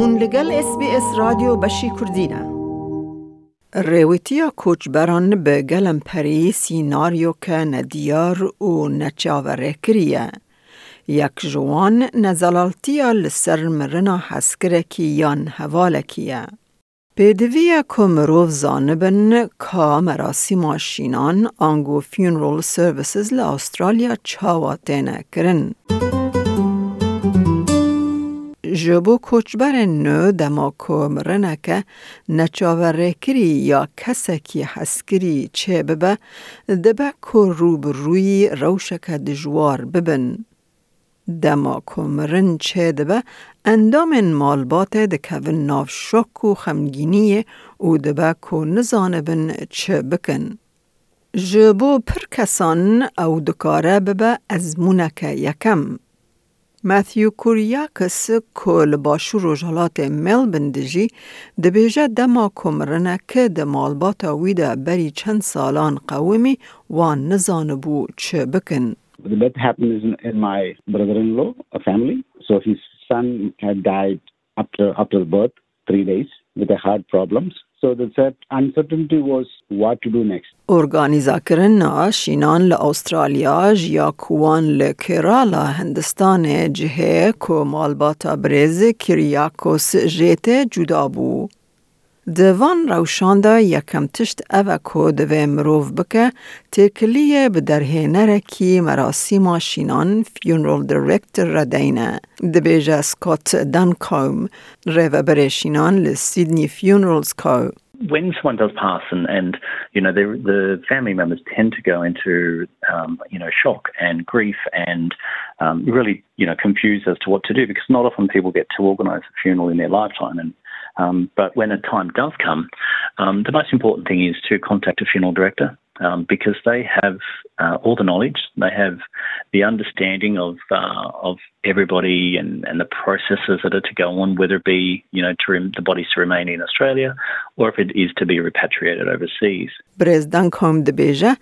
هون لگل اس بی اس رادیو بشی کردینه ریویتیا کوچبران به گلم پری سیناریو که ندیار و نچاوره کریه. یک جوان نزلالتیا لسر مرنا حسکرکی یان حوالکیه. پیدوی که مروف زانبن که مراسی ماشینان آنگو فیونرول سرویسز لأسترالیا چاواتینه کرن. جبو کوچبر نو دما مرنه که نچاوره کری یا کسکی حسکری چه ببه دبه که روب روی روشک دجوار ببن. دما مرن چه دبه اندام مالبات دکوین ناف شک و خمگینی او دبه که نزانبن چه بکن. جبو پر کسان او دکاره ببه از مونک یکم. ماثیو کوریاکس کل باشو روژالات ملبن دجی دبیجه دما کمرنه که دمالبات ویده بری چند سالان قومی وان نزانبو چه بکن. The death happened in, my brother-in-law, a family. So his son had died after after birth, three days, with the heart problems. So the uncertainty was what to do next. ارگانیزا کرنا شینان لأسترالیا جیا کوان لکرالا هندستان جهه کو مالباتا بریز کریاکوس جیت جدا بو. دوان روشاندا یکم تشت اوه کو دوه مروف بکه تکلیه به درهنره کی مراسی ماشینان فیونرول دیرکتر ردینه. دبیجه سکوت دن کوم ریوه برشینان لسیدنی فیونرولز کو. when someone does pass and, and you know, the family members tend to go into, um, you know, shock and grief and um, really, you know, confused as to what to do because not often people get to organise a funeral in their lifetime. And um, but when a time does come, um, the most important thing is to contact a funeral director um, because they have uh, all the knowledge, they have the understanding of uh, of everybody and, and the processes that are to go on, whether it be you know to rem- the bodies to remain in Australia or if it is to be repatriated overseas. برزدان کم دبیجه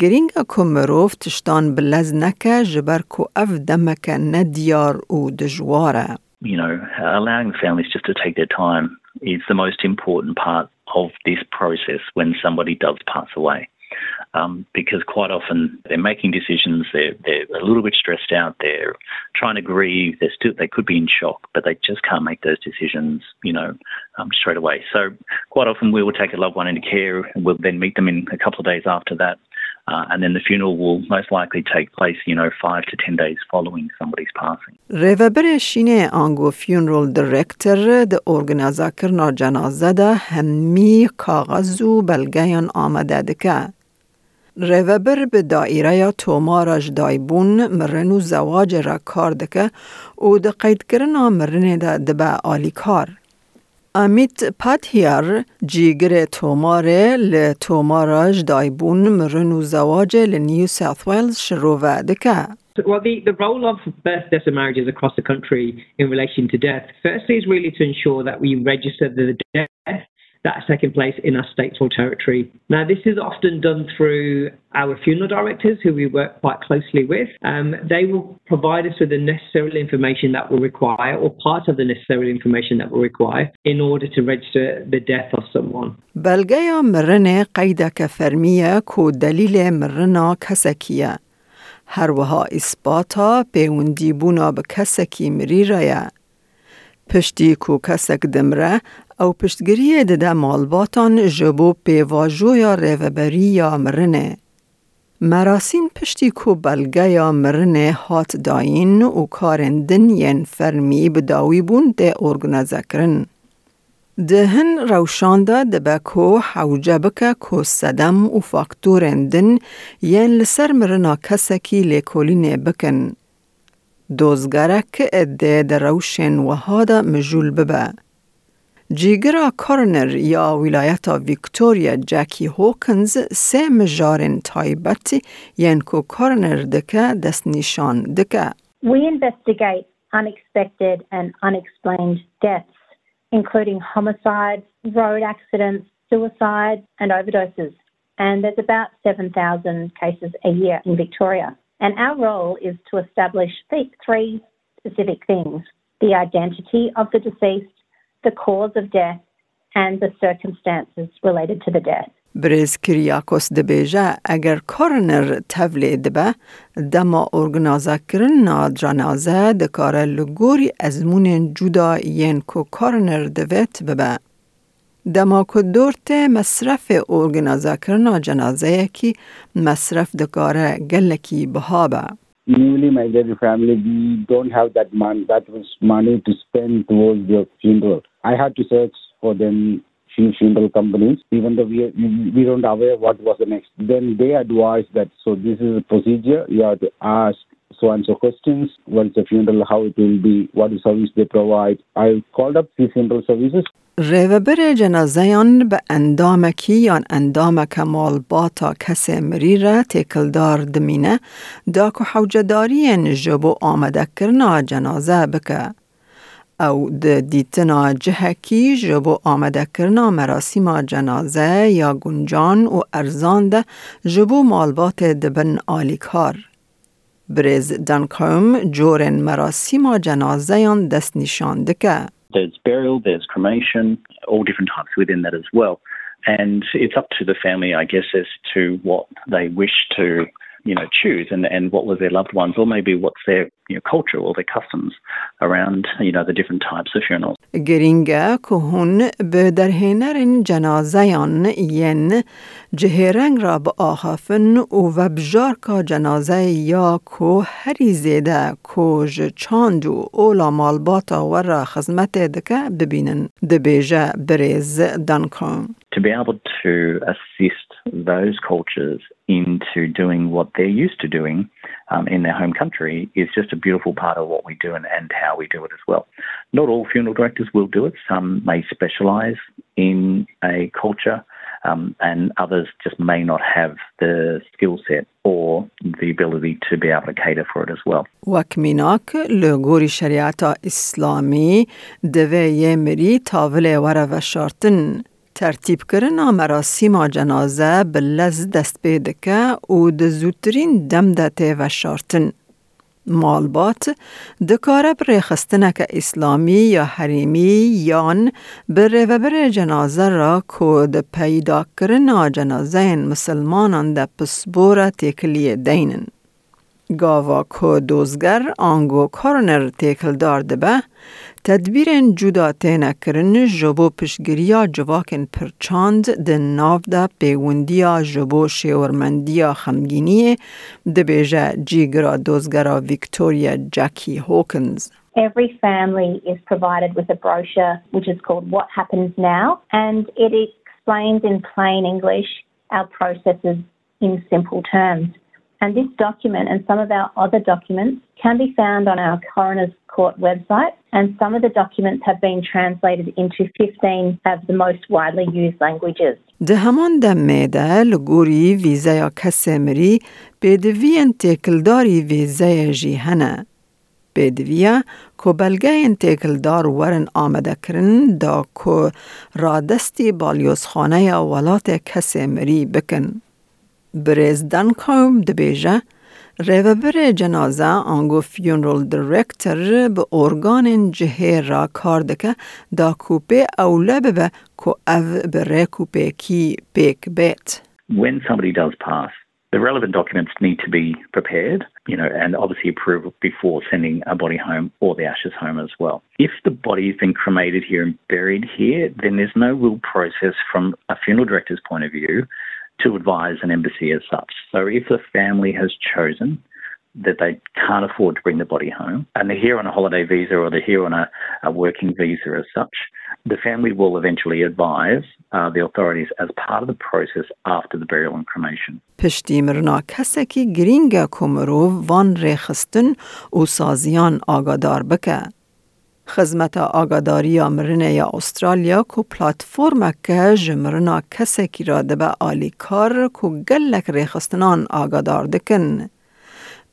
گرینگا کمروف تشتان بلز نکه جبر کو اف دمک ندیار او دجواره. You know, allowing the families just to take their time is the most important part of this process when somebody does pass away. um, because quite often they're making decisions, they're, they're a little bit stressed out, they're trying to grieve, they're still, they could be in shock, but they just can't make those decisions, you know, um, straight away. So quite often we will take a loved one into care and we'll then meet them in a couple of days after that. Uh, and then the funeral will most likely take place, you know, five رهبر شینه آنگو فیونرال دایرکتر د ارگنازا کرنا جنازه ده همی کاغذ و بلگیان آمده دکه. رهبر به دایره تومارش دایبون مرن و زواج را کار دکه او د قید کرنا مرن ده دبه آلی کار. امیت پاتیار جیگر توماره ل تومارش دایبون مرن و زواج ل نیو ساوث ویلز شروع دکه. Well, the, the role of birth, deaths, and marriages across the country in relation to death, firstly, is really to ensure that we register the death that's taking place in our states or territory. Now, this is often done through our funeral directors, who we work quite closely with. Um, they will provide us with the necessary information that we require, or part of the necessary information that we require, in order to register the death of someone. بلغه مرنه قیدک فرمیه کو دلیل مرنا کسکیه. هر وها اثباتا پیوندی بونا به کسکی مری رایه. پشتی کو کسک دمره او پشتگیری دده مالباتان جبو پیواجو یا ریوبری یا مرنه. مراسین پشتی کو بلگه یا مرنه هات داین و کارندن ین فرمی بداوی بون ده ارگنازه کرن. دهن روشانده دبه کو حوجه بکه کو صدم و فاکتورندن ین لسر مرنا کسکی لیکولینه بکن. دوزگرک اده در روشن و هادا مجول ببه. جیگرا کورنر یا ولایت ویکتوریا جاکی هوکنز سه مجارن تایبت ین کو کورنر دکه دست نشان دکه. We investigate unexpected and unexplained deaths, including homicides, road accidents, suicides, and overdoses. And there's about 7,000 cases a year in Victoria. And our role is to establish three specific things the identity of the deceased, the cause of death, and the circumstances related to the death. برز کریاکوس دبیجه اگر کارنر تفلی دبه دما ارگنازا کرنا جنازه دکاره لگوری ازمون جدا ین کو کارنر دویت ببه. دما کو دورت مصرف ارگنازا کرنا جنازه کی مصرف دکاره گلکی بها به. newly migrated family, we don't have that money, that was money to spend towards their funeral. I had to search for them few funeral companies, even though we we don't aware what was the next. Then they advised that so this is a procedure. You have to ask so and so questions. What is the funeral? How it will be? What is service they provide? I called up the funeral services. ریوبر جنازهان به اندامکی یا اندامک مالباتا کس مری را تکلدار دمینه دا که حوجداری نجبو آمده کرنا جنازه بکه. او د دیتنا جهکی جبو آمده کرنا مراسیما جنازه یا گنجان و ارزان ده جبو مالبات دبن آلیکار. بریز دانکوم جورن مراسیما جنازه یان دست نشانده که. There's burial, there's cremation, all different types within that as well. And it's up to the family, I guess, as to what they wish to you know, choose and, and what was their loved ones, or maybe what's their you know, culture or their customs around, you know, the different types of funerals. که هون به درهنرین جنازیان ین جهرنگ را به آخافن و بجار که جنازه یا که هری زیده که چاند و اولا مالباتا و را خزمت دکه ببینن دبیجه. To be able to assist those cultures into doing what they're used to doing um, in their home country is just a beautiful part of what we do and, and how we do it as well. Not all funeral directors will do it. Some may specialise in a culture, um, and others just may not have the skill set or the ability to be able to cater for it as well. وکمیناک لگوری شریعت اسلامی دوه یه مری تاول وره و شارتن ترتیب کردن مراسم جنازه به لز دست پیدکه و د زودترین دم ده و شارتن. مالبات دکاره بر خستنک اسلامی یا حریمی یان بر و بر جنازه را کود پیدا کرنا جنازه مسلمانان ده پسبور تکلی دینن. گاوا کو دوزگر آنگو کارنر تکل دارده به تدبیر جدا تینه کرن جبو پشگریا جواکن پرچاند ده ناو ده پیوندیا جبو شیورمندیا خمگینی ده بیجه جیگرا دوزگرا ویکتوریا جاکی هوکنز. Every family is provided with a brochure which is called What Happens Now, and it explains in plain English our processes in simple terms. and this document and some of our other documents can be found on our Coroner's Court website, and some of the documents have been translated into 15 of the most widely used languages. Di heman demê li gorî vîzeya kesê mirî pêdiviyên têkildarî vîzeyê jî hene. Pêdiviya ku belgeyên têkildar werin amadekirin da ku radestî balyozxaneya welatê kesê mirî bikin. ولات کسی مری بکن. برز دنکوم دبیجه ریوبر جنازه آنگو فیونرال دیرکتر به ارگان جهه را کار دکه دا کوپه اوله ببه که او بره کوپه کی پیک بیت. When somebody does pass, the relevant documents need to be prepared, you know, and obviously approved before sending a body home or the ashes home as well. If the body has been cremated here and buried here, then there's no real process from a funeral director's point of view to advise an embassy as such. So if the family has chosen that they can't afford to bring the body home and they're here on a holiday visa or they're here on a, a working visa as such, the family will eventually advise uh, the authorities as part of the process after the burial and cremation. پشتی مرنا کسکی گرینگ کمرو وان ریخستن و سازیان آگادار بکه. خدمت آگاداری مرنه یا استرالیا کو پلاتفورم که جمرنا کسی کی را دبه آلی کار کو گلک ریخستنان آگادار دکن.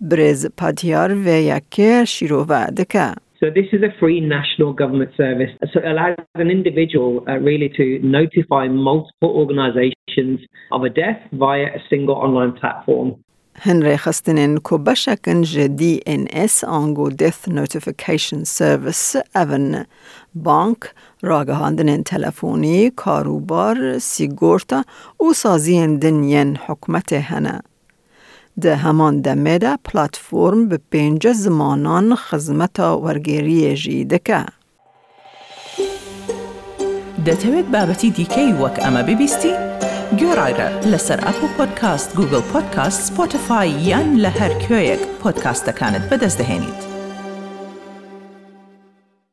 برز پادیار و یکی شیرو و دکه. So this is a free national government service. So it allows an individual uh, really to notify multiple organisations of a death via a single online platform. هنری خستنین کو بشکن جدی ان اس آنگو دیث نوتیفیکیشن سرویس اون بانک راگهاندن تلفونی کاروبار سیگورتا و سازین دنین حکمت هنه. ده همان دمه ده پلاتفورم به پنج زمانان خزمت ورگیری جیدکه. دەتەوێت بابەتی دیکەی وەک ئەمە ببیستی؟ گۆڕایرە لەسەر ئەپ پۆدکاست گوگل پۆدکاست سپۆتفاای یان لە هەر کوێیەک پۆدکاستەکانت بەدەست دەێنیت.